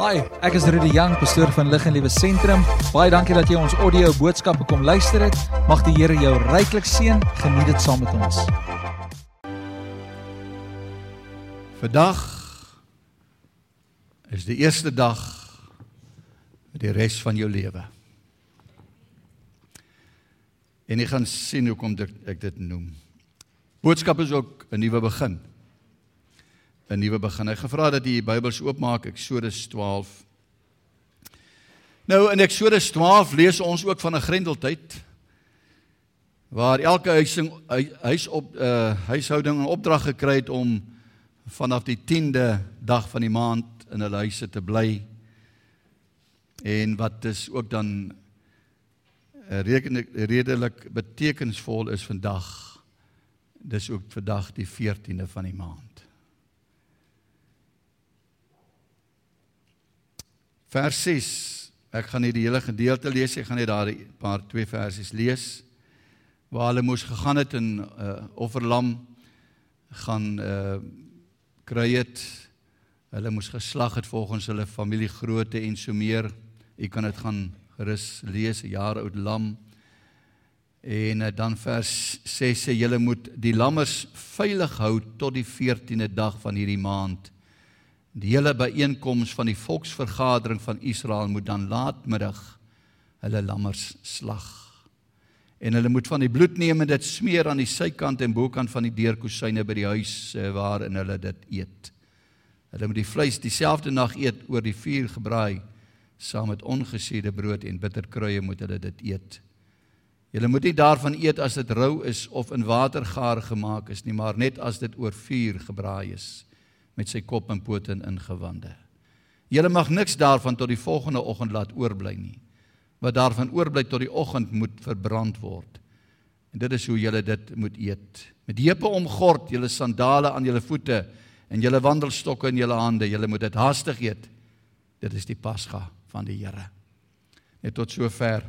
Hi, ek is Rudy Jang, pastoor van Lig en Liewe Sentrum. Baie dankie dat jy ons audio boodskappe kom luister het. Mag die Here jou ryklik seën. Geniet dit saam met ons. Vandag is die eerste dag vir die res van jou lewe. En jy gaan sien hoekom dit, ek dit noem. Boodskap is ook 'n nuwe begin. 'n Nuwe begin. Ek gevra dat jy die Bybels oopmaak, Eksodus 12. Nou in Eksodus 12 lees ons ook van 'n grendeltyd waar elke huising huis op uh huishouding 'n opdrag gekry het om vanaf die 10de dag van die maand in hulle huise te bly. En wat is ook dan redelik betekenisvol is vandag. Dis ook vandag die 14de van die maand. Vers 6. Ek gaan nie die hele gedeelte lees nie, ek gaan net daar 'n paar twee versies lees waar hulle moes gegaan het en uh, offerlam gaan uh kry het. Hulle moes geslag het volgens hulle familiegrootte en so meer. U kan dit gaan gerus lees 'n jaar oud lam. En eh, dan vers 6 sê julle moet die lammers veilig hou tot die 14de dag van hierdie maand. Die hele byeenkoms van die volksvergadering van Israel moet dan laatmiddag hulle lammers slag. En hulle moet van die bloed neem en dit smeer aan die sykant en bokant van die deurkusyne by die huis eh, waarin hulle dit eet. Hulle moet die vleis dieselfde nag eet oor die vuur gebraai saam met ongesuurde brood en bitterkruie moet hulle dit eet. Julle moet nie daarvan eet as dit rou is of in water gaar gemaak is nie, maar net as dit oor vuur gebraai is met sy kop en pote en ingewande. Julle mag niks daarvan tot die volgende oggend laat oorbly nie. Wat daarvan oorbly tot die oggend moet verbrand word. En dit is hoe julle dit moet eet. Met heupe omgord, julle sandale aan julle voete en julle wandelstokke in julle hande. Julle moet dit haastig eet. Dit is die Pasga van die Here. Net tot sover.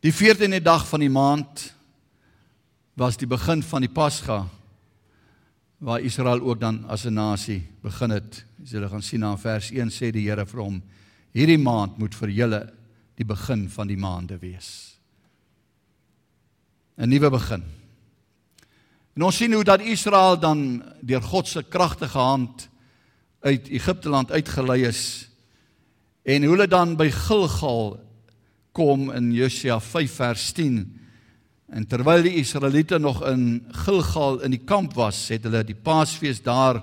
Die 14de dag van die maand was die begin van die Pasga waar Israel ook dan as 'n nasie begin het. As julle gaan sien aan vers 1 sê die Here vir hom: Hierdie maand moet vir julle die begin van die maande wees. 'n Nuwe begin. En ons sien hoe dat Israel dan deur God se kragtige hand uit Egipte land uitgelei is en hoe hulle dan by Gilgal kom in Josua 5 vers 10 en terwyl die Israeliete nog in Gilgal in die kamp was het hulle die Paasfees daar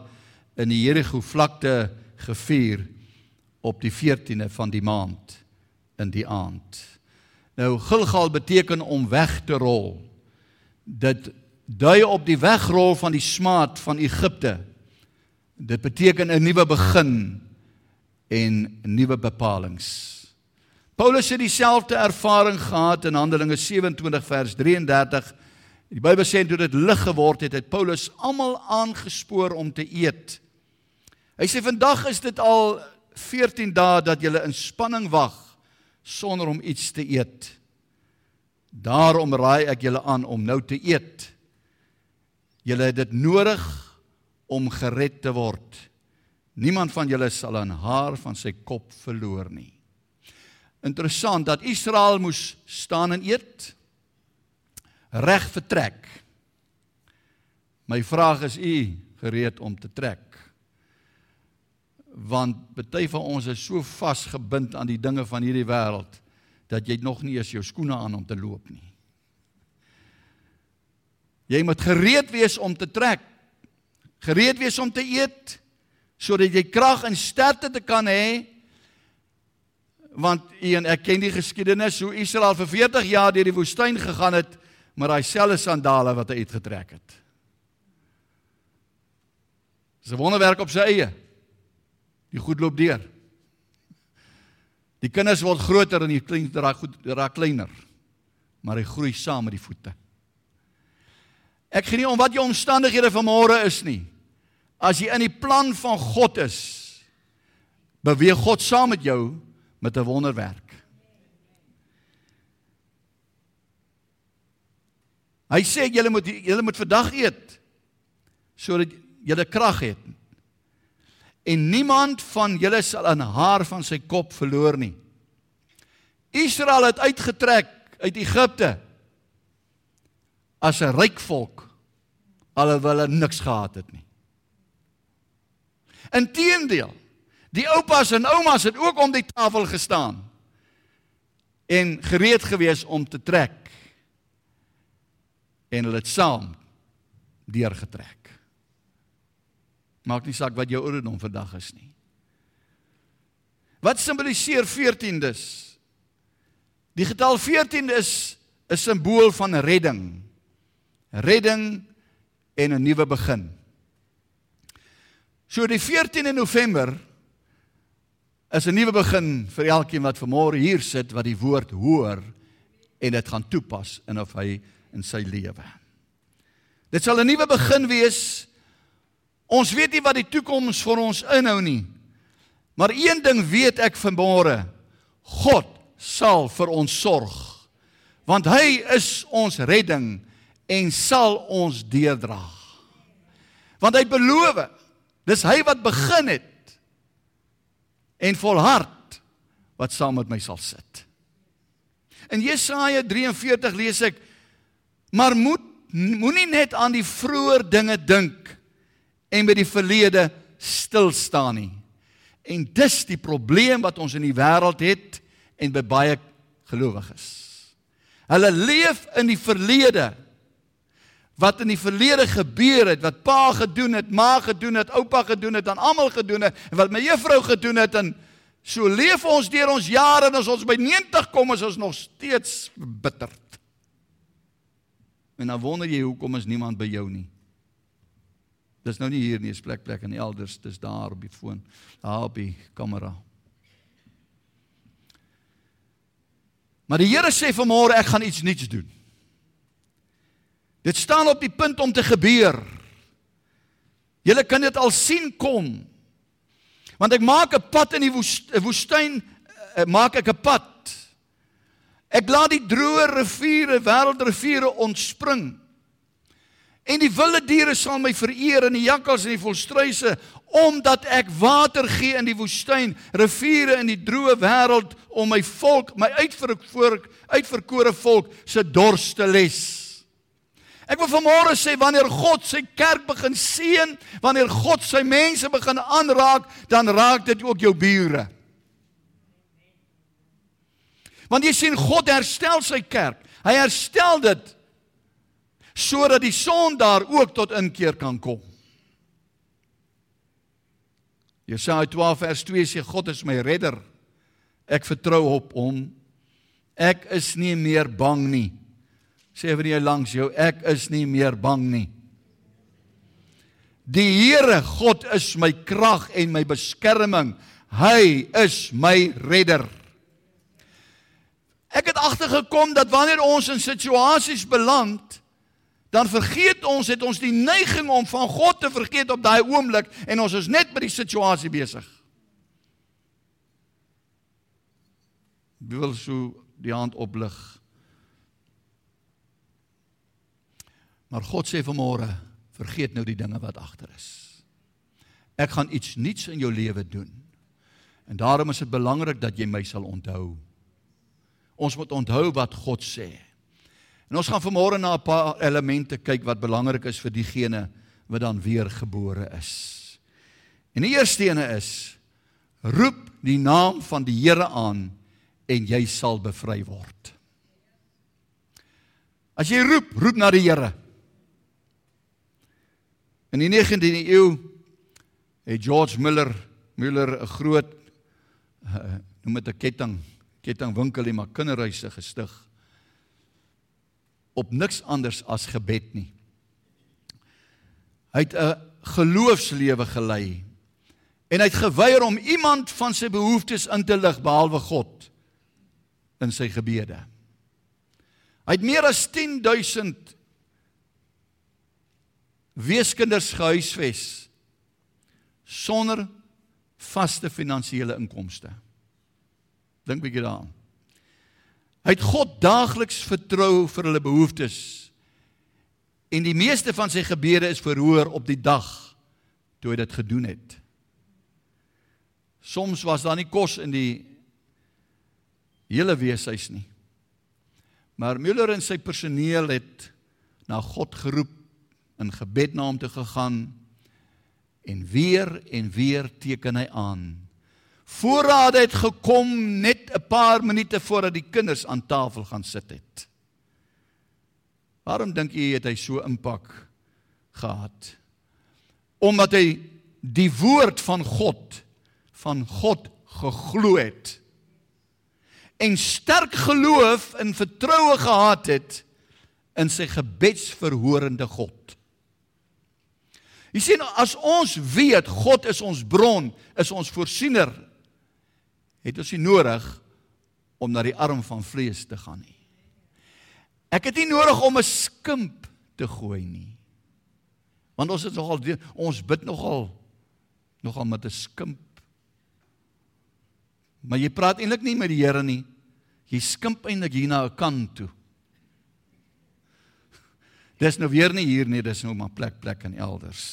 in die Jerigo vlakte gevier op die 14de van die maand in die aand. Nou Gilgal beteken om weg te rol. Dit dui op die wegrol van die smaad van Egipte Dit beteken 'n nuwe begin en nuwe bepalinge. Paulus het dieselfde ervaring gehad in Handelinge 27 vers 33. Die Bybel sê toe dit lig geword het, het Paulus almal aangespoor om te eet. Hy sê vandag is dit al 14 dae dat julle in spanning wag sonder om iets te eet. Daarom raai ek julle aan om nou te eet. Julle het dit nodig om gered te word. Niemand van julle sal 'n haar van sy kop verloor nie. Interessant dat Israel moes staan en eet reg vertrek. My vraag is u gereed om te trek? Want baie van ons is so vasgebind aan die dinge van hierdie wêreld dat jy nog nie eens jou skoene aan om te loop nie. Jy moet gereed wees om te trek gereed wees om te eet sodat jy krag en sterkte te kan hê want een ek ken die geskiedenis hoe Israel vir 40 jaar deur die woestyn gegaan het met daai selfde sandale wat hy uitgetrek het. Dis 'n wonderwerk op sy eie. Die goed loop deur. Die kinders word groter en die klein raak goed raak kleiner. Maar hy groei saam met die voete. Ek gee nie om wat jou omstandighede van môre is nie. As jy in die plan van God is, beweeg God saam met jou met 'n wonderwerk. Hy sê julle moet julle moet vandag eet sodat julle krag het. en niemand van julle sal 'n haar van sy kop verloor nie. Israel het uitgetrek uit Egipte as 'n ryk volk alhoewel hulle niks gehad het nie. Inteendeel, die oupas en oumas het ook om die tafel gestaan en gereed gewees om te trek. En hulle het saam deurgetrek. Maak nie saak wat jou ouderdom vandag is nie. Wat simboliseer 14 dus? Die getal 14 is 'n simbool van redding. Redding en 'n nuwe begin. So die 14de November is 'n nuwe begin vir elkeen wat vanmôre hier sit wat die woord hoor en dit gaan toepas in of hy in sy lewe. Dit sal 'n nuwe begin wees. Ons weet nie wat die toekoms vir ons inhou nie. Maar een ding weet ek vanmôre. God sal vir ons sorg. Want hy is ons redding en sal ons deurdra. Want hy beloof, dis hy wat begin het en volhard wat saam met my sal sit. In Jesaja 43 lees ek: "Maar moet moenie net aan die vroeë dinge dink en by die verlede stil staan nie. En dis die probleem wat ons in die wêreld het en by baie gelowiges. Hulle leef in die verlede. Wat in die verlede gebeur het, wat pa gedoen het, ma gedoen het, oupa gedoen het, aan almal gedoen het en wat my juffrou gedoen het en so leef ons deur ons jare en as ons by 90 kom is ons nog steeds bitter. En dan wonder jy hoekom is niemand by jou nie. Dis nou nie hier nie, is plek plek en elders, dis daar op die foon, daar op die kamera. Maar die Here sê vanmôre ek gaan iets nuuts doen. Dit staan op die punt om te gebeur. Julle kan dit al sien kom. Want ek maak 'n pad in die woestyn, eh, maak ek 'n pad Ek laat die droë riviere, wêreldriviere ontspring. En die wilde diere sal my vereer en die jakkals en die volstruise omdat ek water gee in die woestyn, riviere in die droë wêreld om my volk, my uitverkoor uitverkore volk se dors te les. Ek wil vanmôre sê wanneer God sy kerk begin seën, wanneer God sy mense begin aanraak, dan raak dit ook jou bure. Want jy sien God herstel sy kerk. Hy herstel dit sodat die son daar ook tot inkeer kan kom. Jesaja 12 vers 2 sê God is my redder. Ek vertrou op hom. Ek is nie meer bang nie. Sê vir jy langs jou, ek is nie meer bang nie. Die Here God is my krag en my beskerming. Hy is my redder. Ek het agtergekom dat wanneer ons in situasies beland, dan vergeet ons het ons die neiging om van God te vergeet op daai oomblik en ons is net met die situasie besig. Wie wil so die hand oplig? Maar God sê vanmôre, vergeet nou die dinge wat agter is. Ek gaan iets nuuts in jou lewe doen. En daarom is dit belangrik dat jy my sal onthou. Ons moet onthou wat God sê. En ons gaan vanmôre na 'n paar elemente kyk wat belangrik is vir diegene wat dan weer gebore is. En die eerste ene is roep die naam van die Here aan en jy sal bevry word. As jy roep, roep na die Here. In die 19de eeu het George Miller Miller 'n groot uh, noem dit 'n ketting kettingwinkel en maar kinderhuise gestig op niks anders as gebed nie. Hy het 'n geloofslewe gelei en hy het geweier om iemand van sy behoeftes in te lig behalwe God in sy gebede. Hy het meer as 10000 weeskinders gehuisves sonder vaste finansiële inkomste. Dink bietjie daaraan. Hy het God daagliks vertrou vir hulle behoeftes. En die meeste van sy gebede is verhoor op die dag toe hy dit gedoen het. Soms was daar nie kos in die hele weeshuis nie. Maar Müller en sy personeel het na God geroep in gebed na hom toe gegaan en weer en weer teken hy aan. Voorraad het gekom net 'n paar minute voordat die kinders aan tafel gaan sit het. Waarom dink jy het hy so impak gehad? Omdat hy die woord van God van God geglo het en sterk geloof en vertroue gehad het in sy gebedsverhorende God. Jy sien as ons weet God is ons bron, is ons voorsiener, het ons nie nodig om na die arm van vlees te gaan nie. Ek het nie nodig om 'n skimp te gooi nie. Want ons is nogal ons bid nogal nogal met 'n skimp. Maar jy praat eintlik nie met die Here nie. Jy skimp eintlik hier na 'n kant toe. Dis nou weer nie hier nie, dis nou maar plek plek en elders.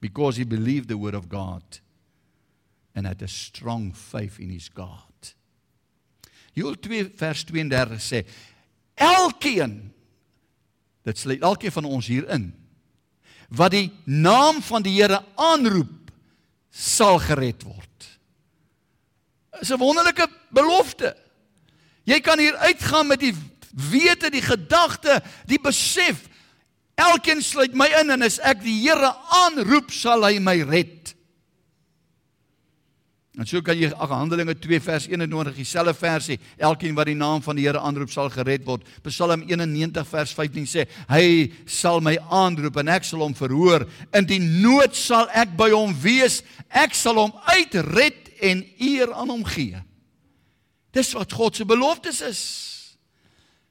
Because he believed the word of God and had a strong faith in his God. Joel 2 vers 32 sê elkeen dit sluit elkeen van ons hier in wat die naam van die Here aanroep sal gered word. Dis 'n wonderlike belofte. Jy kan hier uitgaan met die wete, die gedagte, die besef elkeen sluit my in en as ek die Here aanroep sal hy my red. En so kan jy ag Handelinge 2 vers 21 dieselfde versie, elkeen wat die naam van die Here aanroep sal gered word. Psalm 91 vers 15 sê, hy sal my aanroep en ek sal hom verhoor. In die nood sal ek by hom wees. Ek sal hom uitred en eer aan hom gee. Dis wat God se beloftes is.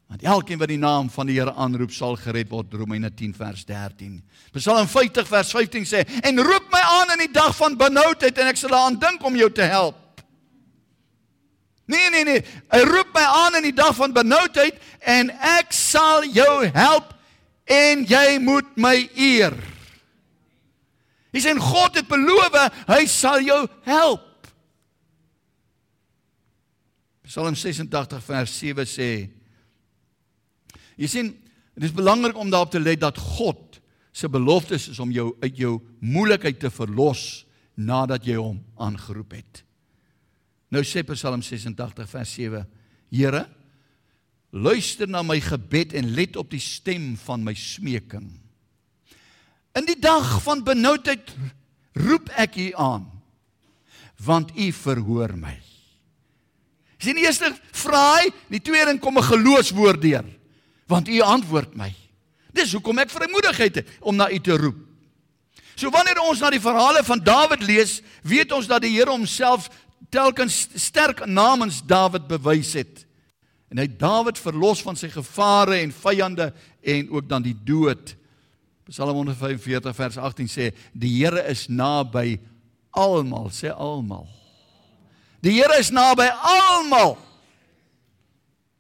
Want elkeen wat die naam van die Here aanroep sal gered word. Romeine 10 vers 13. Psalm 50 vers 15 sê: "En roep my aan in die dag van benoudheid en ek sal aan dink om jou te help." Nee nee nee, hy roep my aan in die dag van benoudheid en ek sal jou help en jy moet my eer. Hy sê God het beloof hy sal jou help. Psalm 86 vers 7 sê Jy sien, dit is belangrik om daarop te let dat God se beloftes is om jou uit jou moeilikheid te verlos nadat jy hom aangeroep het. Nou sê Psalm 86 vers 7: Here, luister na my gebed en let op die stem van my smeking. In die dag van benoudheid roep ek U aan, want U verhoor my. Sien eers vra hy, die tweede kom 'n geloofswoord deur want u antwoord my. Dis hoekom ek vrymoedigheid het om na u te roep. So wanneer ons na die verhale van Dawid lees, weet ons dat die Here homself telkens sterk namens Dawid bewys het. En hy Dawid verlos van sy gevare en vyande en ook dan die dood. Psalm 145 vers 18 sê die Here is naby almal, sê almal. Die Here is naby almal.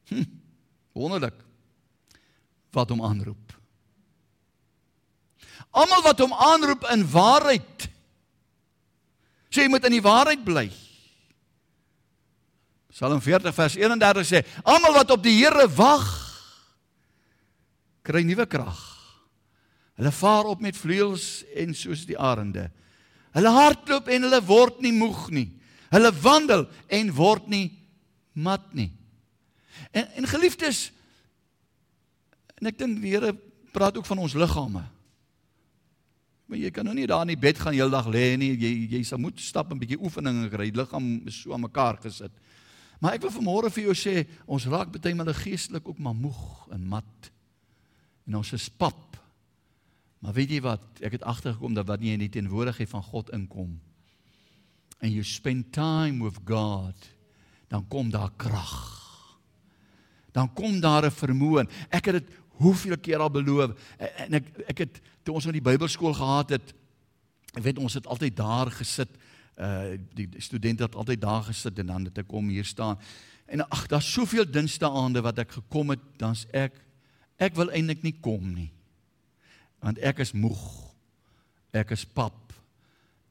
Hm, wonderlik wat hom aanroep. Almal wat hom aanroep in waarheid. Sê jy moet in die waarheid bly. Psalm 40 vers 31 sê: Almal wat op die Here wag, kry nuwe krag. Hulle vaar op met vleuels en soos die arende. Hulle hardloop en hulle word nie moeg nie. Hulle wandel en word nie mat nie. En en geliefdes, En ek dink die Here praat ook van ons liggame. Maar jy kan nou nie daar in die bed gaan heeldag lê nie. Jy jy sal moet stap 'n bietjie oefeninge kry. Die liggaam is so aan mekaar gesit. Maar ek wil vanmôre vir jou sê, ons raak baie maal geestelik ook maar moeg en mat. En ons is pap. Maar weet jy wat? Ek het agtergekom dat wanneer jy in die teenwoordigheid van God inkom en you spend time with God, dan kom daar krag. Dan kom daar 'n vermoë. Ek het dit hoeveel keer al beloof en ek ek het toe ons in die Bybelskool gehad het ek weet ons het altyd daar gesit uh die studente het altyd daar gesit en dan het ek kom hier staan en ag daar's soveel dinsdae aande wat ek gekom het dan's ek ek wil eintlik nie kom nie want ek is moeg ek is pap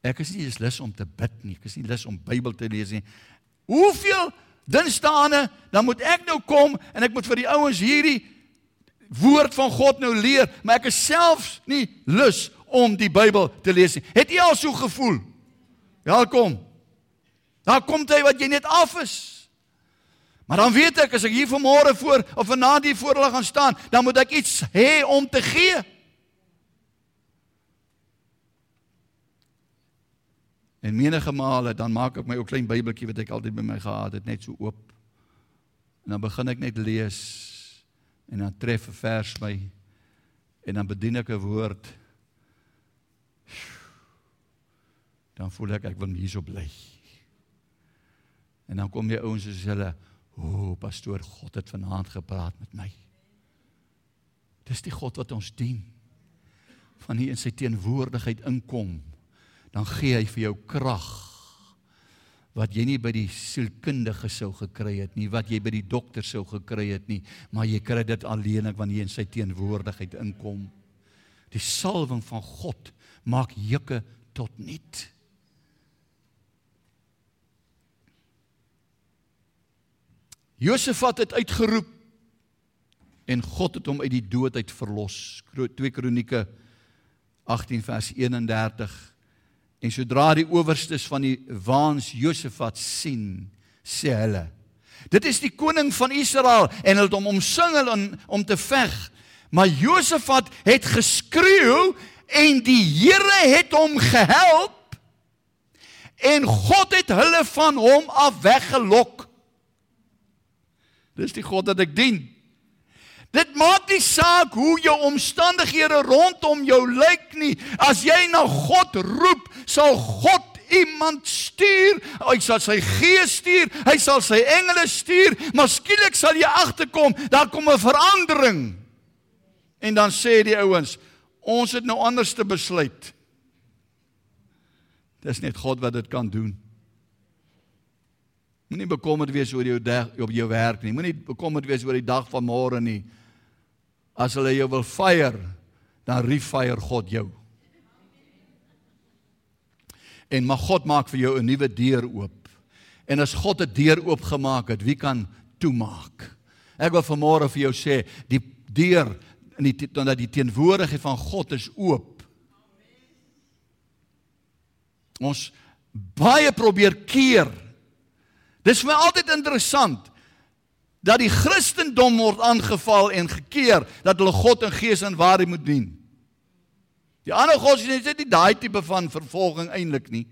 Ek is nie eens lus om te bid nie. Ek is nie lus om Bybel te lees nie. Hoeveel dinsdae dan moet ek nou kom en ek moet vir die ouens hierdie woord van God nou leer, maar ek is selfs nie lus om die Bybel te lees nie. Het jy al so gevoel? Welkom. Daar kom jy wat jy net af is. Maar dan weet ek as ek hier vanmôre voor of vanaand hier voor hulle gaan staan, dan moet ek iets hê om te gee. En menige male dan maak ek my ou klein Bybeltjie wat ek altyd by my gehad het net so oop. En dan begin ek net lees en dan tref 'n vers my en dan bedien ek 'n woord. Dan voel ek ek wil hierso bly. En dan kom die ouens soos hulle O, pastoor, God het vanaand gepraat met my. Dis die God wat ons dien. Van hier in sy teenwoordigheid inkom, dan gee hy vir jou krag wat jy nie by die sielkundige sou gekry het nie, wat jy by die dokter sou gekry het nie, maar jy kry dit alleenlik wanneer jy in sy teenwoordigheid inkom. Die salwing van God maak juke tot niet. Josefat het uitgeroep en God het hom uit die dood uit verlos. 2 Kronieke 18 vers 31. En sodra die owerstes van die waans Josefat sien, sê hulle: Dit is die koning van Israel en hulle het hom omsingel om om te veg. Maar Josefat het geskreeu en die Here het hom gehelp en God het hulle van hom af weggelok. Dis die God wat ek dien. Dit maak nie saak hoe jou omstandighede rondom jou lyk nie. As jy na God roep, sal God iemand stuur. Hy sal sy gees stuur, hy sal sy engele stuur, maar skielik sal jy agterkom, daar kom 'n verandering. En dan sê die ouens, ons het nou anders te besluit. Dis net God wat dit kan doen. Moenie bekommerd wees oor jou dag op jou werk nie. Moenie bekommerd wees oor die dag van môre nie. As hulle jou wil fire, dan refire God jou. En mag God maak vir jou 'n nuwe deur oop. En as God 'n deur oopgemaak het, wie kan toemaak? Ek wil vanmôre vir jou sê, die deur in die dat die teenwoordigheid van God is oop. Ons baie probeer keer Dis vir my altyd interessant dat die Christendom word aangeval en gekeer dat hulle God in gees en waarheid moet dien. Die ander godsdienste het nie daai tipe van vervolging eintlik nie.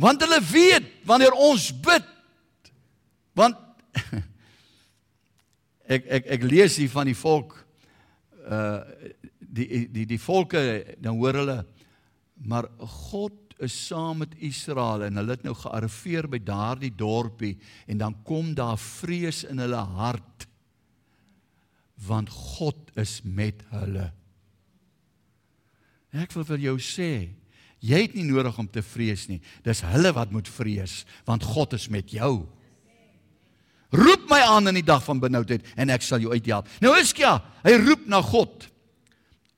Want hulle weet wanneer ons bid want ek ek ek lees hier van die volk uh die die die volke dan hoor hulle maar God is saam met Israel en hulle het nou gearriveer by daardie dorpie en dan kom daar vrees in hulle hart want God is met hulle. Ek wil vir jou sê, jy het nie nodig om te vrees nie. Dis hulle wat moet vrees want God is met jou. Roep my aan in die dag van benoudheid en ek sal jou uithelp. Nou Hiskia, hy roep na God.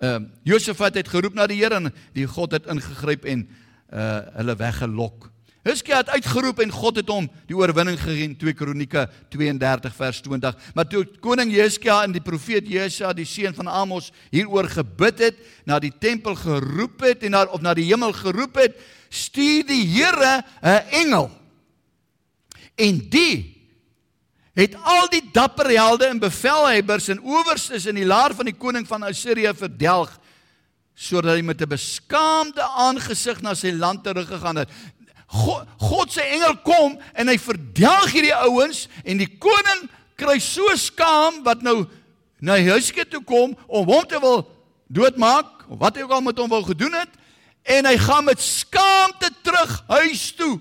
Ehm uh, Josafat het geroep na die Here en die God het ingegryp en uh hulle weggelok. Hizkia het uitgeroep en God het hom die oorwinning gegee in 2 Kronieke 32 vers 20. Maar toe koning Hizkia en die profeet Jesaja die seun van Amos hieroor gebid het, na die tempel geroep het en na of na die hemel geroep het, stuur die Here 'n engel. En die het al die dapper helde en bevelhebbers en owerstes in die laar van die koning van Assirië verdelg sodat hy met 'n beskaamde aangesig na sy land teruggegaan het. God, God se engel kom en hy verdelg hierdie ouens en die koning kry so skaam wat nou na huiske toe kom om hom te wil doodmaak of wat hy ook al met hom wou gedoen het en hy gaan met skaamte terug huis toe.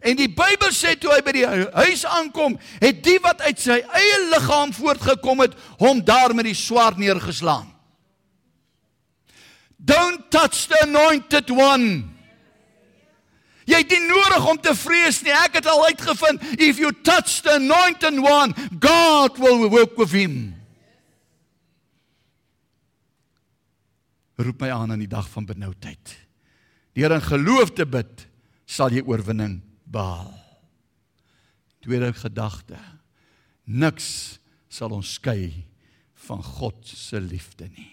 En die Bybel sê toe hy by die huis aankom, het die wat uit sy eie liggaam voortgekom het, hom daar met die swaard neergeslaan. Don't touch the anointed one. Jy het nie nodig om te vrees nie. Ek het al uitgevind if you touch the anointed one, God will work with him. roep my aan in die dag van benoudheid. Deur in geloof te bid, sal jy oorwinning behaal. Tweede gedagte. Niks sal ons skei van God se liefde nie.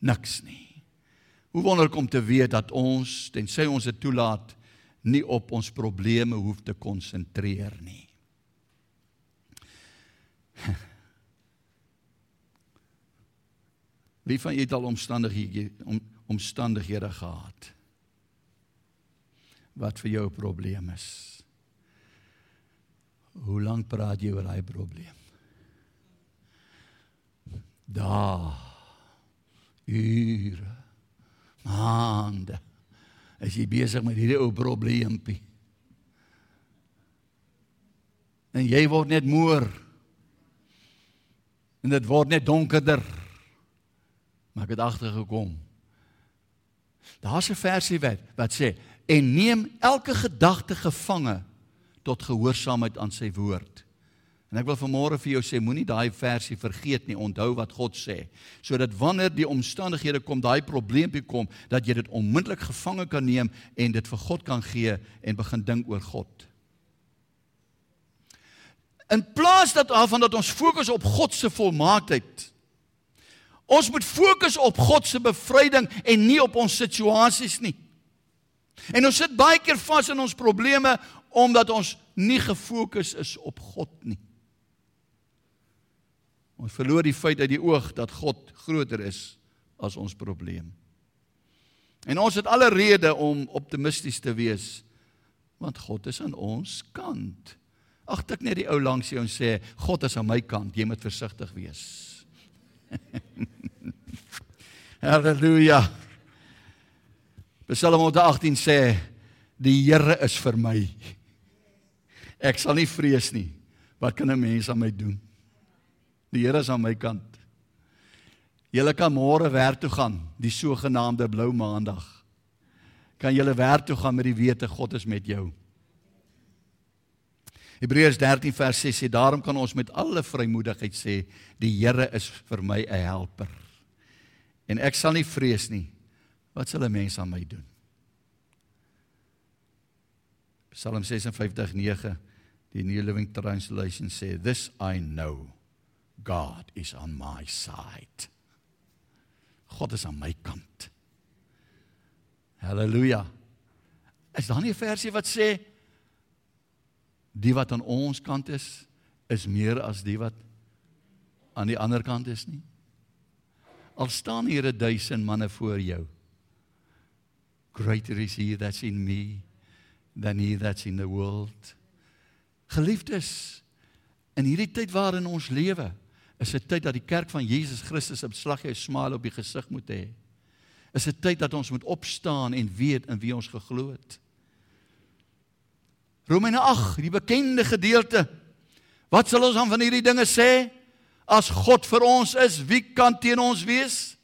Niks nie. Hoe wonderlik om te weet dat ons, tensy ons dit toelaat, nie op ons probleme hoef te konsentreer nie. Wie van julle het al omstandighede om, omstandighede gehad wat vir jou 'n probleem is? Hoe lank praat jy oor daai probleem? Dae, ure, maande. As jy besig met hierdie ou probleempie. En jy word net moer. En dit word net donkerder. Maar ek het agtergekom. Daar's 'n versie wat wat sê en neem elke gedagte gevange tot gehoorsaamheid aan sy woord. En ek wil vanmôre vir jou sê moenie daai versie vergeet nie. Onthou wat God sê, sodat wanneer die omstandighede kom, daai probleempie kom, dat jy dit onmiddellik gevange kan neem en dit vir God kan gee en begin dink oor God. In plaas dat daarvan dat ons fokus op God se volmaaktheid Ons moet fokus op God se bevryding en nie op ons situasies nie. En ons sit baie keer vas in ons probleme omdat ons nie gefokus is op God nie. Ons verloor die feit uit die oog dat God groter is as ons probleem. En ons het alle rede om optimisties te wees want God is aan ons kant. Ag ek net die ou langs jou en sê God is aan my kant, jy moet versigtig wees. Halleluja. Psalm 118 sê die Here is vir my. Ek sal nie vrees nie. Wat kan 'n mens aan my doen? Die Here is aan my kant. Julle kan môre werk toe gaan, die sogenaamde blou maandag. Kan julle werk toe gaan met die wete God is met jou. Hebreërs 13 vers 6 sê daarom kan ons met alle vrymoedigheid sê die Here is vir my 'n helper. En ek sal nie vrees nie. Wat sal 'n mens aan my doen? Psalm 56:9 die New Living Translation sê this I know God is on my side. God is aan my kant. Halleluja. Is daar nie 'n versie wat sê die wat aan ons kant is is meer as die wat aan die ander kant is nie. Al staan hier 'n duisend manne voor jou. Greater is he that's in me than he that's in the world. Geliefdes, in hierdie tyd waarin ons lewe, is 'n tyd dat die kerk van Jesus Christus 'n slag jou smile op die gesig moet hê. Is 'n tyd dat ons moet opstaan en weet in wie ons geglo het. Romeine 8, die bekende gedeelte. Wat sal ons dan van hierdie dinge sê? As God vir ons is, wie kan teen ons wees?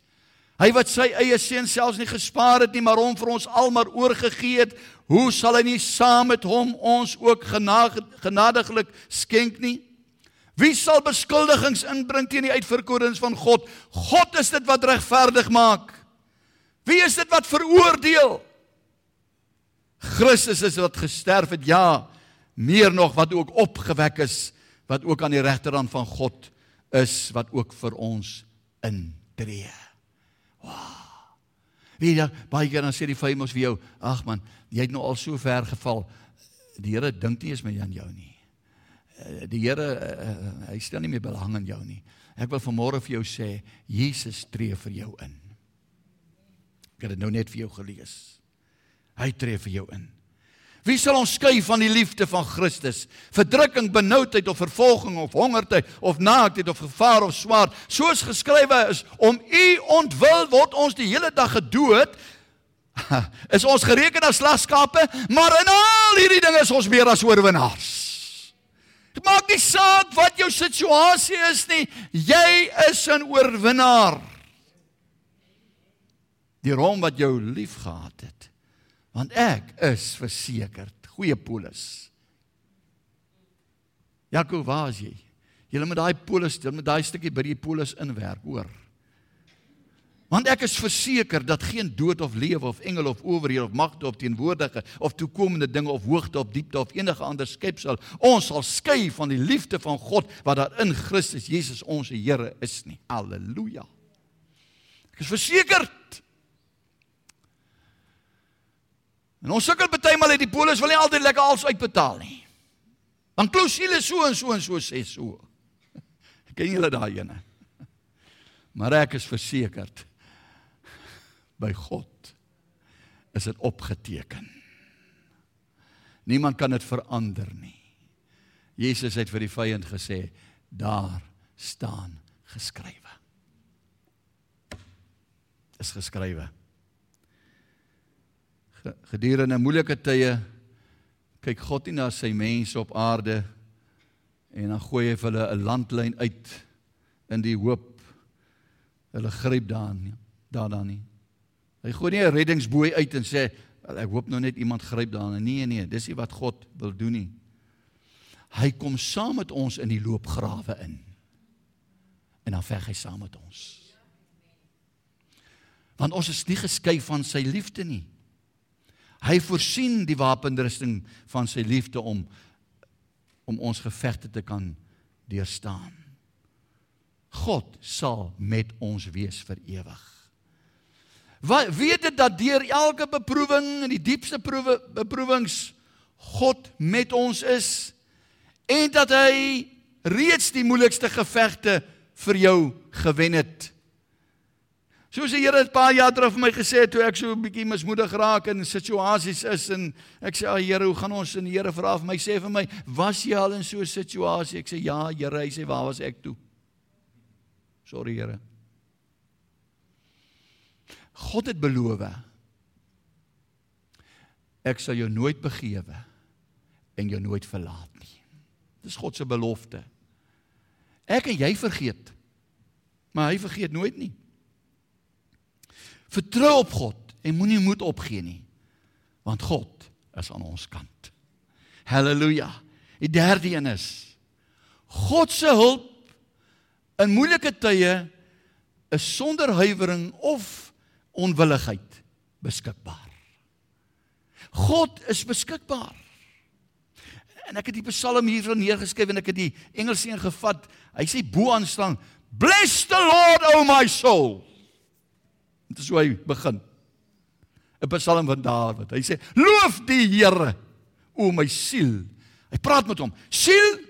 Hy wat sy eie seun selfs nie gespaar het nie, maar hom vir ons almal oorgegee het, hoe sal hy nie saam met hom ons ook genadiglik skenk nie? Wie sal beskuldigings inbring teen die uitverkorens van God? God is dit wat regverdig maak. Wie is dit wat veroordeel? Christus is wat gesterf het, ja, meer nog wat ook opgewek is, wat ook aan die regterhand van God is wat ook vir ons intree. Wow. Wie dan baie keer dan sê die vyf ons vir jou, ag man, jy het nou al so ver geval. Die Here dink nie eens meer aan jou nie. Eh, die Here uh, hy stel nie meer belang in jou nie. Ek wil vanmôre vir jou sê, Jesus tree vir jou in. Ek het dit nou net vir jou gelees. Hy tree vir jou in. Wie sal ons skei van die liefde van Christus? Verdrukking, benoudheid of vervolging of hongertyd of naaktheid of gevaar of swaard, soos geskrywe is, om u ontwil word ons die hele dag gedood. Is ons gereken as slagskape, maar in al hierdie dinge is ons meer as oorwinnaars. Maak nie saak wat jou situasie is nie, jy is 'n oorwinnaar. Die Rom wat jou liefgehad het want ek is versekerd. Goeie polis. Jakob waar is jy? Jy moet daai polis jy moet daai stukkie by die polis inwerk hoor Want ek is verseker dat geen dood of lewe of engel of owerhede of magte of teenwoordige of toekomende dinge of hoogte of diepte of enige ander skepsel ons sal skei van die liefde van God wat daar in Christus Jesus ons Here is nie. Halleluja. Ek is verseker. En ons sukkel baie maal uit die polis wil nie altyd lekker als uitbetaal nie. Dan klousule so en so en so sê so. Ken julle daai ene? Maar ek is versekerd by God is dit opgeteken. Niemand kan dit verander nie. Jesus het vir die vyand gesê, daar staan geskrywe. Is geskrywe. Gedurende moeilike tye kyk God nie na sy mense op aarde en dan gooi hy vir hulle 'n landlyn uit in die hoop hulle gryp daarin daaraan nie. Hy gooi nie 'n reddingsboei uit en sê ek hoop nou net iemand gryp daarin. Nee nee, dis nie wat God wil doen nie. Hy kom saam met ons in die loopgrawe in. En dan veg hy saam met ons. Want ons is nie geskei van sy liefde nie. Hy voorsien die wapenrusting van sy liefde om om ons gevegte te kan deurstaan. God sal met ons wees vir ewig. Wat weet dit dat deur elke beproewing en die diepste proewe beproewings God met ons is en dat hy reeds die moeilikste gevegte vir jou gewen het. Soos die Here 'n paar jaar terug vir my gesê het toe ek so 'n bietjie mismoedig raak in situasies is en ek sê, "Ag Here, hoe gaan ons?" en die Here vra vir my sê vir my, "Was jy al in so 'n situasie?" Ek sê, "Ja, Here." Hy sê, "Waar was ek toe?" Sorry, Here. God het beloof ek sal jou nooit begewe en jou nooit verlaat nie. Dis God se belofte. Ek en jy vergeet. Maar hy vergeet nooit nie. Vertrou op God en moenie moed opgee nie. Want God is aan ons kant. Halleluja. Die derde een is God se hulp in moeilike tye is sonder huiwering of onwilligheid beskikbaar. God is beskikbaar. En ek het die Psalm hiervan neergeskryf en ek het die Engelse een gevat. Hy sê bo aan staan: Bless the Lord, O my soul. Dit is hoe hy begin. 'n Psalm van Dawid. Hy sê: Loof die Here, o my siel. Hy praat met hom. Siel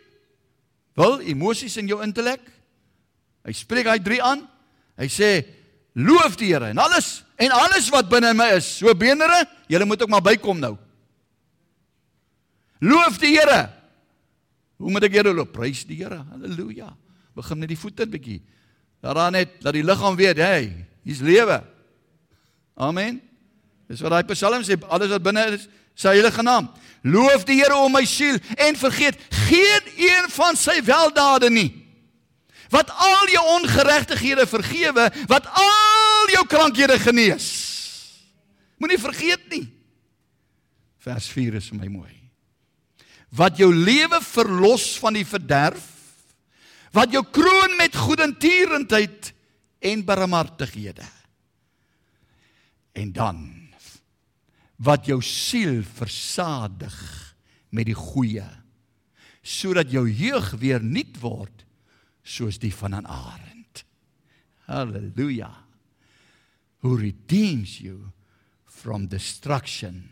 wil emosies in jou intellek. Hy spreek hy drie aan. Hy sê Loof die Here en alles en alles wat binne my is. So beenere, julle moet ook maar bykom nou. Loof die Here. Hoe moet ek Here loof? Prys die Here. Halleluja. Begin met die voete 'n bietjie. Daaraan net dat die liggaam weet, hey, hier's lewe. Amen. Dis wat daai Psalm sê, alles wat binne is, sy heilige naam. Loof die Here o my siel en vergeet geen een van sy weldade nie wat al jou ongeregtighede vergewe, wat al jou krankhede genees. Moenie vergeet nie. Vers 4 is vir my mooi. Wat jou lewe verlos van die verderf, wat jou kroon met goedentierendheid en barmhartighede. En dan wat jou siel versadig met die goeie sodat jou jeug weer nuut word soos die van 'n arend. Halleluja. Who redeems you from destruction.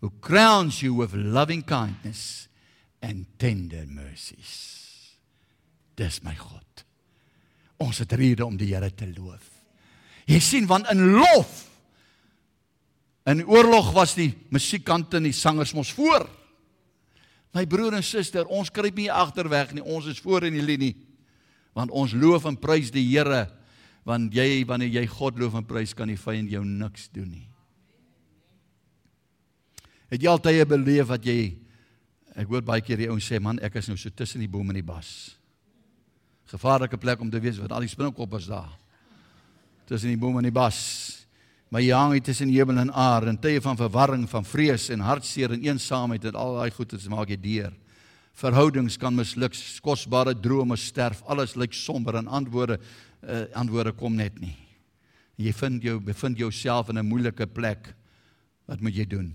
Who crowns you with loving kindness and tender mercies. Dis my God. Ons het rede om die Here te loof. Jy sien want in lof in oorlog was die musiekkante en die sangers mos voor. My broer en suster, ons kruip nie agterweg nie, ons is voor in die linie. Want ons loof en prys die Here, want jy wanneer jy God loof en prys, kan die vyand jou niks doen nie. Het jy altyd beleef wat jy ek hoor baie keer die ouens sê man, ek is nou so tussen die boom en die bas. Gevaarlike plek om te wees want al die spinnekoppe is daar. Tussen die boom en die bas. Maar jy hang tussen hemel en aarde in tye van verwarring, van vrees en hartseer en eensaamheid en al daai goedes maak jy deur. Verhoudings kan misluk, kosbare drome sterf, alles lyk somber en antwoorde uh, antwoorde kom net nie. Jy vind jou bevind jouself in 'n moeilike plek. Wat moet jy doen?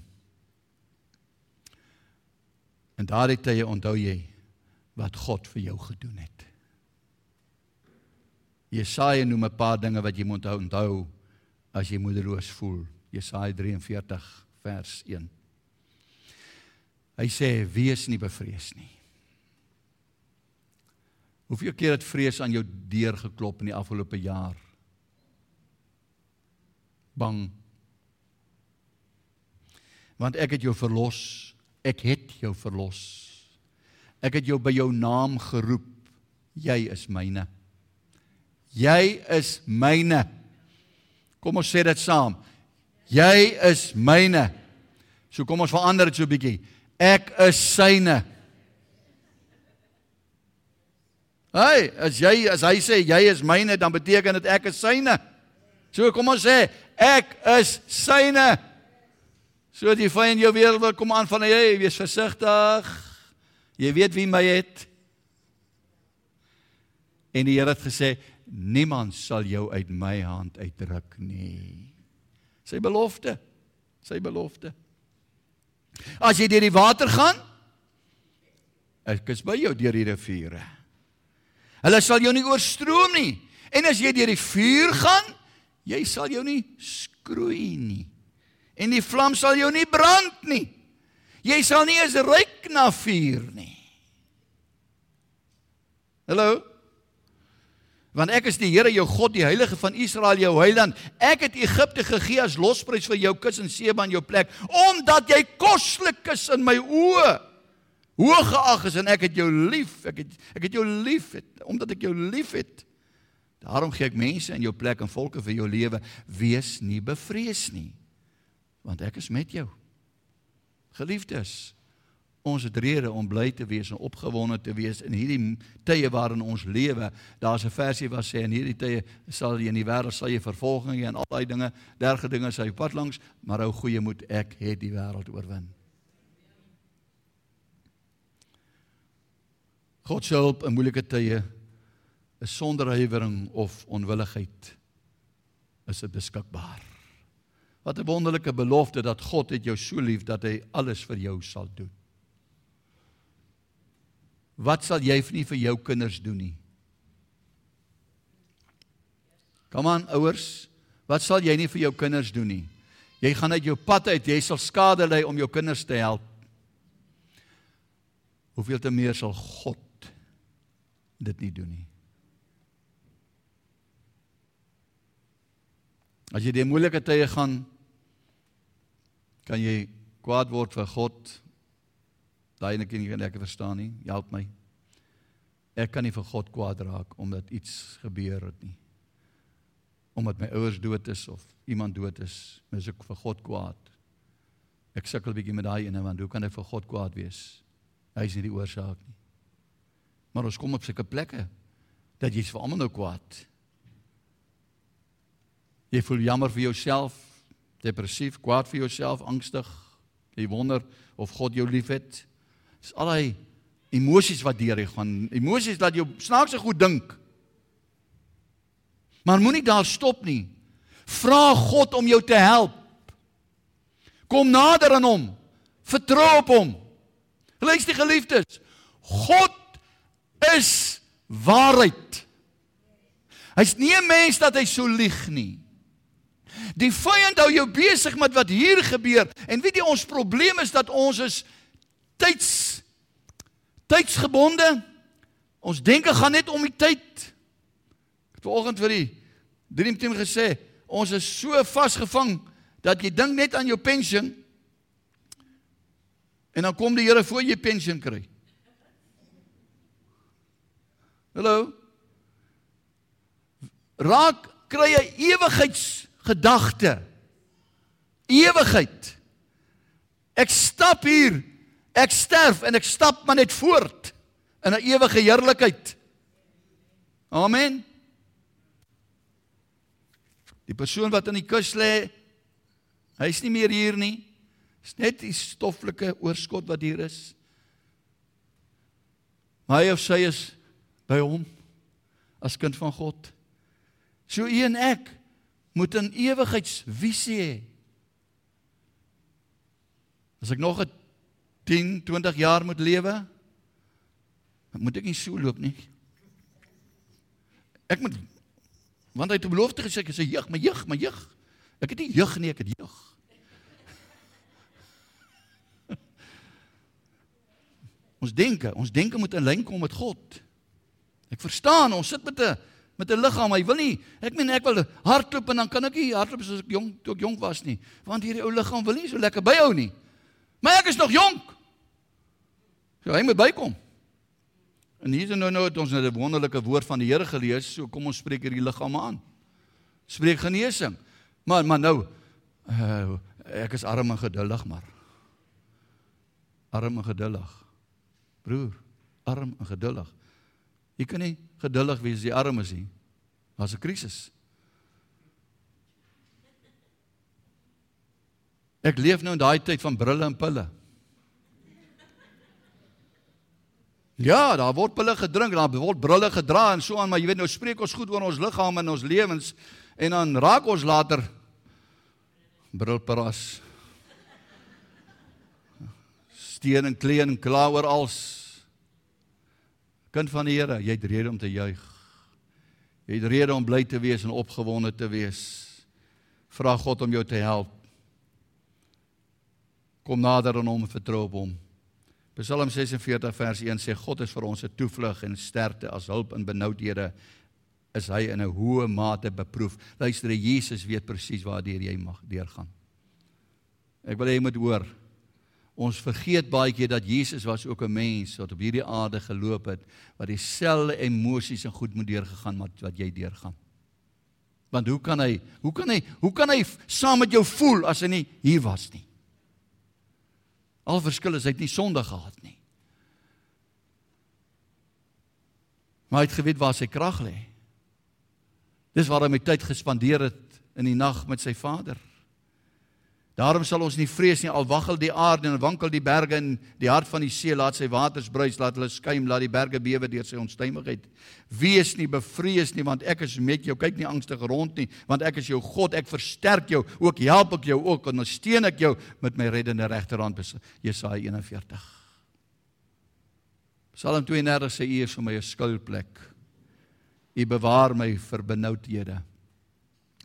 En daardie tye onthou jy wat God vir jou gedoen het. Jesaja noem 'n paar dinge wat jy moet onthou as jy moedeloos voel. Jesaja 43 vers 1. Hy sê wees nie bevrees nie. Hoeveel keer het vrees aan jou deur geklop in die afgelope jaar? Bang. Want ek het jou verlos. Ek het jou verlos. Ek het jou by jou naam geroep. Jy is myne. Jy is myne. Kom ons sê dit saam. Jy is myne. So kom ons verander dit so 'n bietjie. Ek is syne. Hey, as jy as hy sê jy is myne, dan beteken dit ek is syne. So kom ons sê ek is syne. So die vyand jou weer wil kom aan van hey, wees versigtig. Jy weet wie my het. En die Here het gesê niemand sal jou uit my hand uitruk nie. Sy belofte. Sy belofte. As jy deur die water gaan, ek is by jou deur die riviere. Hulle sal jou nie oorstroom nie. En as jy deur die vuur gaan, jy sal jou nie skroei nie. En die vlam sal jou nie brand nie. Jy sal nie eens ruik na vuur nie. Hallo. Want ek is die Here jou God, die Heilige van Israel, jou Heiland. Ek het Egipte gegee as losprys vir jou kus en Seba in jou plek, omdat jy koslik is in my oë hoog geag is en ek het jou lief. Ek het ek het jou lief het, omdat ek jou lief het. Daarom gee ek mense in jou plek en volke vir jou lewe. Wees nie bevrees nie, want ek is met jou. Geliefdes, ons het rede om bly te wees en opgewonde te wees in hierdie tye waarin ons lewe. Daar's 'n versie wat sê in hierdie tye sal jy in die wêreld sal jy vervolging en al daai dinge, derge dinge sal jy pad langs, maar ou goeie moed, ek het die wêreld oorwin. God se hulp in moeilike tye is sonder huiwering of onwilligheid is dit beskikbaar. Wat 'n wonderlike belofte dat God het jou so lief dat hy alles vir jou sal doen. Wat sal jy nie vir jou kinders doen nie? Kom aan ouers, wat sal jy nie vir jou kinders doen nie? Jy gaan uit jou pad uit, jy sal skade ly om jou kinders te help. Hoeveel te meer sal God dit nie doen nie. As jy deur moeilike tye gaan, kan jy kwaad word vir God. Daai ene kan jy nie lekker verstaan nie. Help my. Ek kan nie vir God kwaad raak omdat iets gebeur het nie. Omdat my ouers dood is of iemand dood is, is ek vir God kwaad. Ek sukkel bietjie met daai ene want hoe kan ek vir God kwaad wees? Hy is nie die oorsaak nie. Maar ons kom op sulke plekke dat jy's vir almal nou kwaad. Jy voel jammer vir jouself, depressief, kwaad vir jouself, angstig. Jy wonder of God jou liefhet. Dis al daai emosies wat deur jy gaan. Emosies laat jou snaakse goed dink. Maar moenie daar stop nie. Vra God om jou te help. Kom nader aan hom. Vertrou op hom. Luister geliefdes. God is waarheid. Hy's nie 'n mens dat hy so lieg nie. Die vyand hou jou besig met wat hier gebeur en weet jy ons probleem is dat ons is tyds tydsgebonde. Ons denke gaan net om die tyd. Ek het vanoggend vir die dream team gesê, ons is so vasgevang dat jy dink net aan jou pensioen en dan kom die Here voor jy pensioen kry. Hallo. Raak kry jy ewigheidsgedagte. Ewigheid. Ek stap hier. Ek sterf en ek stap maar net voort in 'n ewige heerlikheid. Amen. Die persoon wat aan die kus lê, hy's nie meer hier nie. Dis net die stoffelike oorskot wat hier is. Maar hy of sy is by hom as kind van God. So u en ek moet 'n ewigheidsvisie hê. As ek nog 'n 10, 20 jaar moet lewe, moet ek nie so loop nie. Ek moet want hy het 'n belofte gesê ek 'n jeug, my jeug, my jeug. Ek het nie jeug nie, ek het jeug. ons denke, ons denke moet in lyn kom met God. Ek verstaan, ons sit met 'n met 'n liggaam, hy wil nie. Ek meen ek wil hardloop en dan kan ek nie hardloop soos ek jong toe ek jonk was nie, want hierdie ou liggaam wil nie so lekker byhou nie. Maar ek is nog jonk. So hy moet bykom. En hier is nou nou het ons net 'n wonderlike woord van die Here gelees, so kom ons spreek hierdie liggame aan. Spreek genesing. Maar maar nou uh, ek is arm en geduldig maar. Arm en geduldig. Broer, arm en geduldig. Jy kan nie geduldig wees as jy arm is nie. Daar's 'n krisis. Ek leef nou in daai tyd van brille en pille. Ja, daar word pille gedrink, daar word brille gedra en so aan, maar jy weet nou spreek ons goed oor ons liggame en ons lewens en dan raak ons later brilparas. Steen en kleen en kla oor als kind van die Here, jy het rede om te juig. Jy het rede om bly te wees en opgewonde te wees. Vra God om jou te help. Kom nader aan hom en vertrou op hom. Psalm 46 vers 1 sê God is vir ons 'n toevlug en sterkte as hulp in benoudhede is hy in 'n hoë mate beproef. Luister, Jesus weet presies waartoe jy mag deurgaan. Ek wil hê jy moet hoor. Ons vergeet baie keer dat Jesus was ook 'n mens wat op hierdie aarde geloop het wat dieselfde emosies en goed moet deurgegaan wat wat jy deurgaan. Want hoe kan hy hoe kan hy hoe kan hy saam met jou voel as hy nie hier was nie? Al verskil is hy het nie sonde gehad nie. Maar hy het geweet waar sy krag lê. Dis waar hy my tyd gespandeer het in die nag met sy Vader. Daarom sal ons nie vrees nie al waggel die aarde en wankel die berge in die hart van die see laat sy waters bruis laat hulle skuim laat die berge bewe deur sy onstuimigheid. Wees nie bevrees nie want ek is met jou. Kyk nie angstig rond nie want ek is jou God. Ek versterk jou ook help ek jou ook en ondersteun ek jou met my reddende regterhand. Jesaja 41 Psalm 32 sê u is vir my 'n skuilplek. U bewaar my vir benoudhede.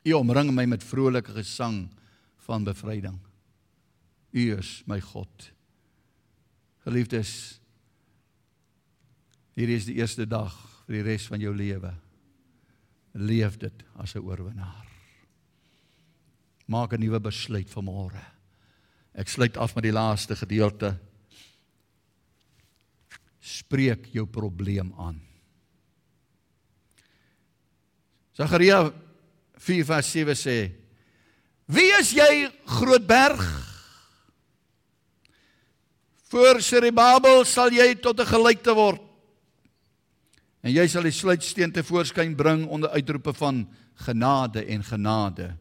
U omring my met vrolike gesang van bevryding. U is my God. Geliefdes, hier is die eerste dag vir die res van jou lewe. Leef dit as 'n oorwinnaar. Maak 'n nuwe besluit vanmôre. Ek sluit af met die laaste gedeelte. Spreek jou probleem aan. Sagaria 4:7 sê Wie is jy, groot berg? Voor Seribabel sal jy tot 'n gelykte word. En jy sal die sluitsteen te voorskyn bring onder uitroepe van genade en genade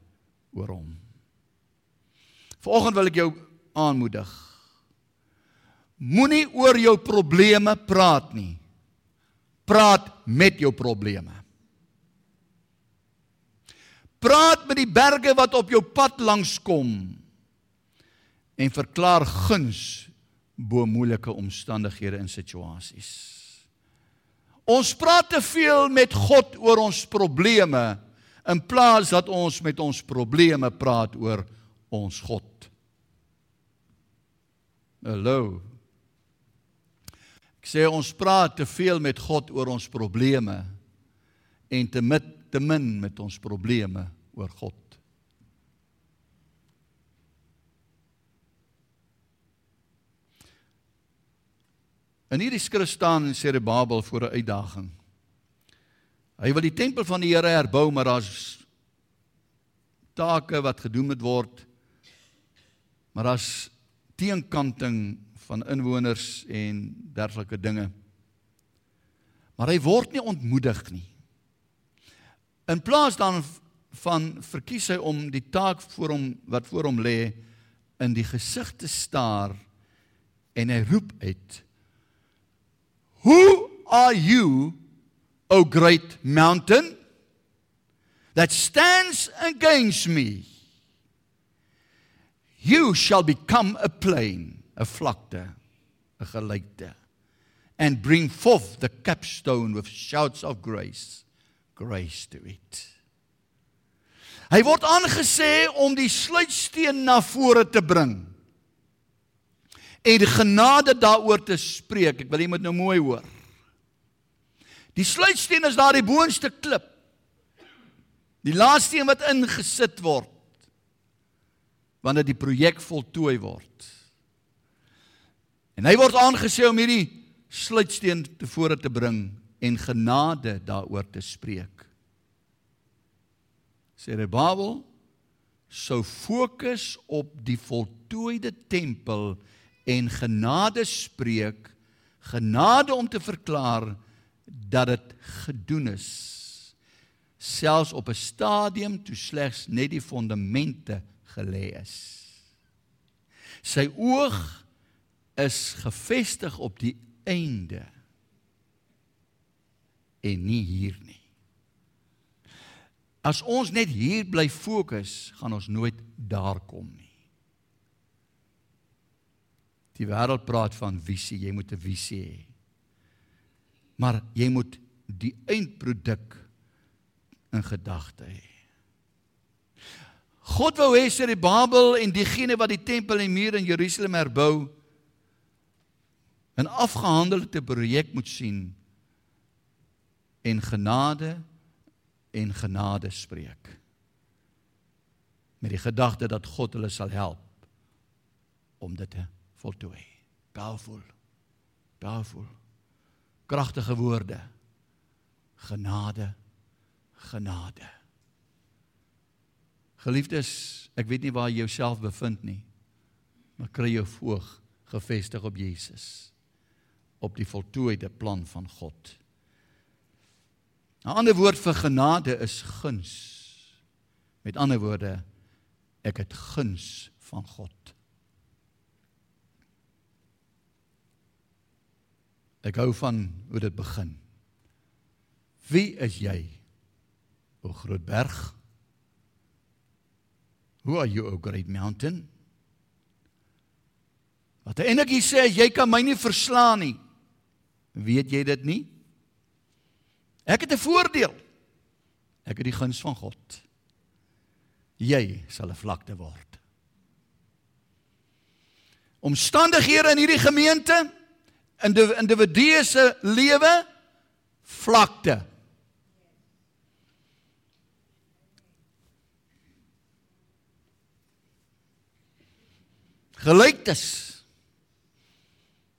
oor hom. Vanoggend wil ek jou aanmoedig. Moenie oor jou probleme praat nie. Praat met jou probleme. Praat met die berge wat op jou pad langs kom en verklaar guns bo moeilike omstandighede en situasies. Ons praat te veel met God oor ons probleme in plaas dat ons met ons probleme praat oor ons God. Hallo. Ek sê ons praat te veel met God oor ons probleme en te mit te min met ons probleme oor God. In hierdie skrif staan in Serebabel voor 'n uitdaging. Hy wil die tempel van die Here herbou, maar daar's take wat gedoen moet word. Maar daar's teenkanting van inwoners en dergelike dinge. Maar hy word nie ontmoedig nie. In plaas dan van verkies hy om die taak voor hom wat voor hom lê in die gesig te staar en hy roep uit Who are you o great mountain that stands against me, you shall become a plain, a vlakte, 'n gelykte, and bring forth the capstone with shouts of grace, grace to it. Hy word aangesê om die sluitsteen na vore te bring en genade daaroor te spreek. Ek wil jy moet nou mooi hoor. Die sluitsteen is daardie boonste klip. Die laaste een wat ingesit word wanneer die projek voltooi word. En hy word aangesê om hierdie sluitsteen tevore te bring en genade daaroor te spreek. Sê die Bybel sou fokus op die voltooide tempel en genade spreek, genade om te verklaar dat dit gedoen is selfs op 'n stadium toe slegs net die fondamente gelê is. Sy oog is gefestig op die einde en nie hier nie. As ons net hier bly fokus, gaan ons nooit daar kom nie. Die wêreld praat van visie, jy moet 'n visie hê. Maar jy moet die eindproduk in gedagte hê. God wou hê sy die Babel en diegene wat die tempel en muur in Jerusalem herbou 'n afgehandelde projek moet sien en genade en genade spreek met die gedagte dat God hulle sal help om dit te voltooi. Powerful. Powerful. Kragtige woorde. Genade. Genade. Geliefdes, ek weet nie waar jy jouself bevind nie, maar kry jou oog gefestig op Jesus, op die voltooide plan van God. 'n Ander woord vir genade is guns. Met ander woorde, ek het guns van God. Ek hou van hoe dit begin. Wie is jy? O groot berg? Who are you, o great mountain? Wat eintlik sê, jy kan my nie verslaan nie. Weet jy dit nie? Ek het 'n voordeel. Ek het die guns van God. Jy sal 'n vlakte word. Omstandighede in hierdie gemeente in individue se lewe vlakte. Gelyktes.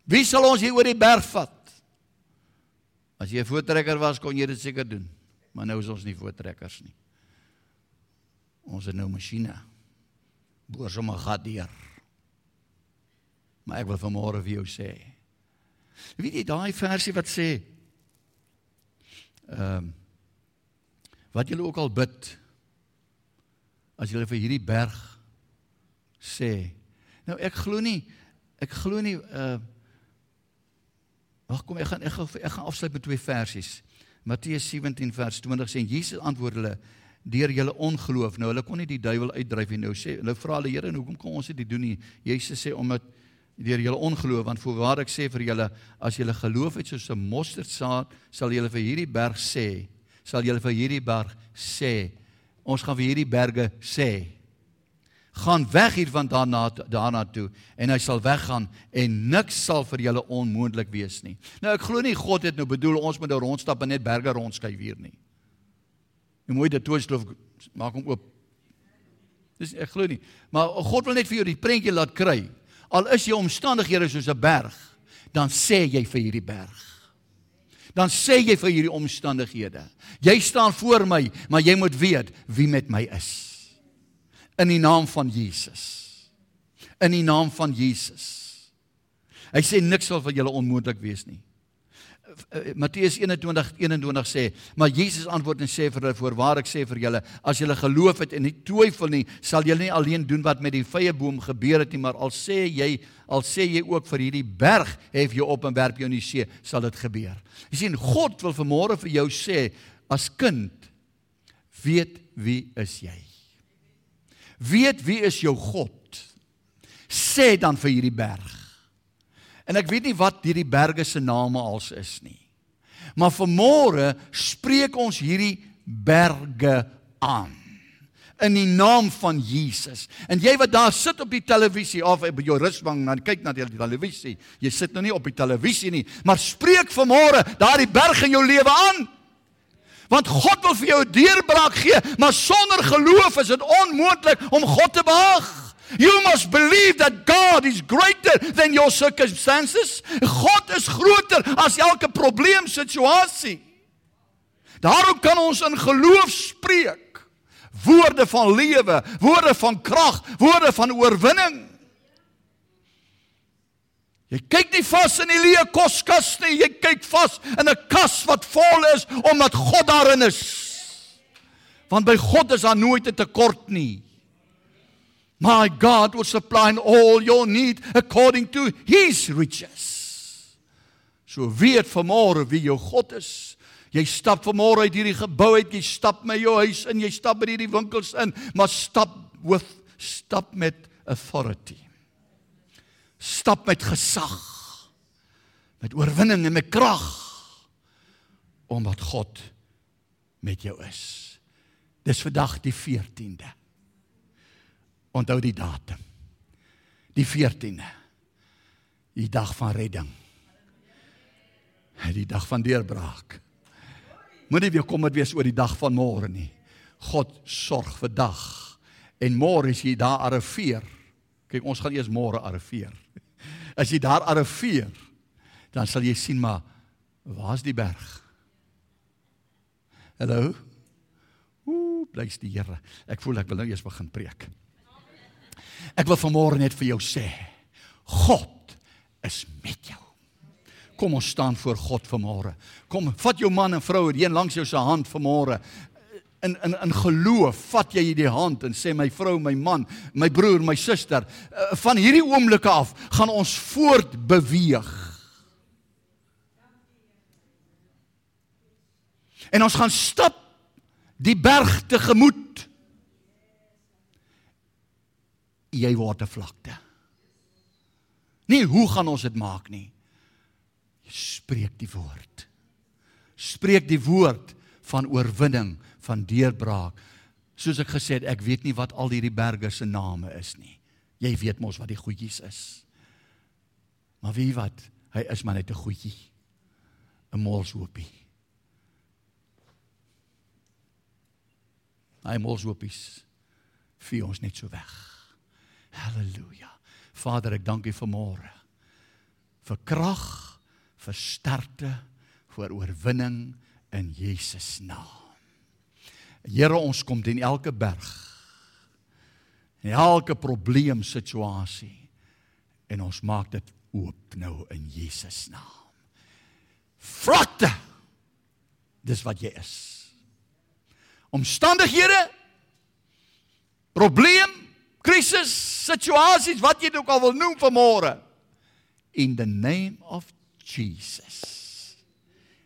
Wie sal ons hier oor die berg vat? As jy 'n voortrekker was, kon jy dit seker doen. Maar nou is ons nie voortrekkers nie. Ons is nou masjiene. Boor sommer gat deur. Maar ek wil vanmôre vir jou sê, Weet jy daai versie wat sê ehm um, wat julle ook al bid as julle vir hierdie berg sê. Nou ek glo nie ek glo nie uh Wag kom ek gaan ek gaan ek gaan afsluit met twee versies. Matteus 17 vers 20 sê Jesus antwoord hulle deur julle ongeloof. Nou hulle kon nie die duiwel uitdryf nie. Nou sê hulle vra hulle Here, hoekom kan ons dit doen nie? Jesus sê omdat deur julle ongeloof want voorwaar ek sê vir julle as julle geloof het soos 'n mosterdsaad sal julle vir hierdie berg sê sal julle vir hierdie berg sê ons gaan vir hierdie berge sê gaan weg hier van daarna daarna toe en hy sal weggaan en niks sal vir julle onmoontlik wees nie. Nou ek glo nie God het nou bedoel ons moet nou rondstap en net berge rondskyf hier nie. Jy moet dit toesloof maak hom oop. Dis ek glo nie. Maar God wil net vir jou die prentjie laat kry. Al is jou omstandighede soos 'n berg, dan sê jy vir hierdie berg. Dan sê jy vir hierdie omstandighede, jy staan voor my, maar jy moet weet wie met my is. In die naam van Jesus. In die naam van Jesus. Hy sê niks sal vir julle onmoontlik wees nie. Eh, Matteus 21 21 sê, maar Jesus antwoord en sê vir hulle voorwaar ek sê vir julle, as julle geloof het en nie twyfel nie, sal julle nie alleen doen wat met die vrye boom gebeur het nie, maar al sê jy, al sê jy ook vir hierdie berg, hef jy op en werp jou in die see, sal dit gebeur. Jy sien, God wil vanmôre vir jou sê as kind weet wie is jy. Weet wie is jou God. Sê dan vir hierdie berg. En ek weet nie wat hierdie berge se name als is nie. Maar vanmôre spreek ons hierdie berge aan in die naam van Jesus. En jy wat daar sit op die televisie of by jou rusbank en kyk na die televisie, jy sit nou nie op die televisie nie, maar spreek vanmôre daardie berg in jou lewe aan. Want God wil vir jou 'n deurbraak gee, maar sonder geloof is dit onmoontlik om God te behaag. You must believe that God is greater than your circumstances. God is groter as elke probleemsituasie. Daarom kan ons in geloof spreek. Woorde van lewe, woorde van krag, woorde van oorwinning. Jy kyk nie vas in die leë koskas nie, jy kyk vas in 'n kas wat vol is omdat God daarin is. Want by God is daar nooit 'n tekort nie. My God will supply all your need according to his riches. So weet vanmôre wie jou God is. Jy stap vanmôre uit hierdie gebou uit, jy stap met jou huis in, jy stap by hierdie winkels in, maar stap with stap met authority. Stap met gesag. Met oorwinning en met krag omdat God met jou is. Dis vandag die 14de. Onthou die datum. Die 14de. Die dag van redding. Die dag van deurbraak. Moenie weer kom dit wees oor die dag van môre nie. God sorg vir dag. En môre as jy daar arriveer. Kyk, ons gaan eers môre arriveer. As jy daar arriveer, dan sal jy sien maar waar's die berg? Hallo? Ooh, blys die Here. Ek voel ek wil nou eers begin preek. Ek wil vanmôre net vir jou sê, God is met jou. Kom ons staan voor God vanmôre. Kom, vat jou man en vrou hier langs jou se hand vanmôre. In in in geloof vat jy hierdie hand en sê my vrou, my man, my broer, my suster, eh, van hierdie oomblikke af gaan ons voort beweeg. En ons gaan stap die berg tegemoet jy word 'n vlakte. Nie hoe gaan ons dit maak nie. Spreek die woord. Spreek die woord van oorwinning, van deurbraak. Soos ek gesê het, ek weet nie wat al hierdie berge se name is nie. Jy weet mos wat die goedjies is. Maar wie wat, hy is maar net 'n goedjie. 'n Molshoopie. Hy molshoopies vir ons net so weg. Halleluja. Vader, ek dank U vir môre. Vir krag, vir sterkte, vir oorwinning in Jesus naam. Here, ons kom teen elke berg. En elke probleem situasie en ons maak dit oop nou in Jesus naam. Vlakte. Dis wat jy is. Omstandighede probleem krisis situasies wat jy dit ook al wil noem vanmôre in the name of Jesus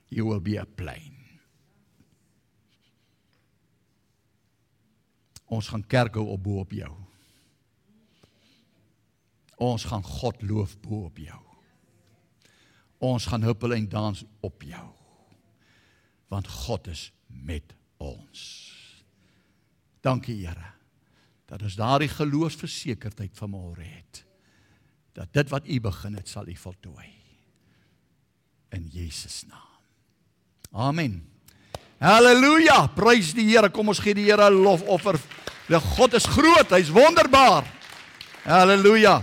you will be a plain ons gaan kerk hou op bo op jou. Ons gaan God loof bo op jou. Ons gaan huppel en dans op jou. Want God is met ons. Dankie Here dat ons daardie geloofsversekerdheid van môre het. Dat dit wat u begin het sal u voltooi. In Jesus naam. Amen. Halleluja. Prys die Here. Kom ons gee die Here lofoffer. Die God is groot. Hy's wonderbaar. Halleluja.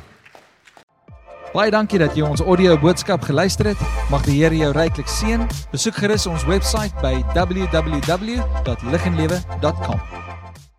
Baie dankie dat jy ons audio boodskap geluister het. Mag die Here jou ryklik seën. Besoek gerus ons webwerf by www.liginlewe.com.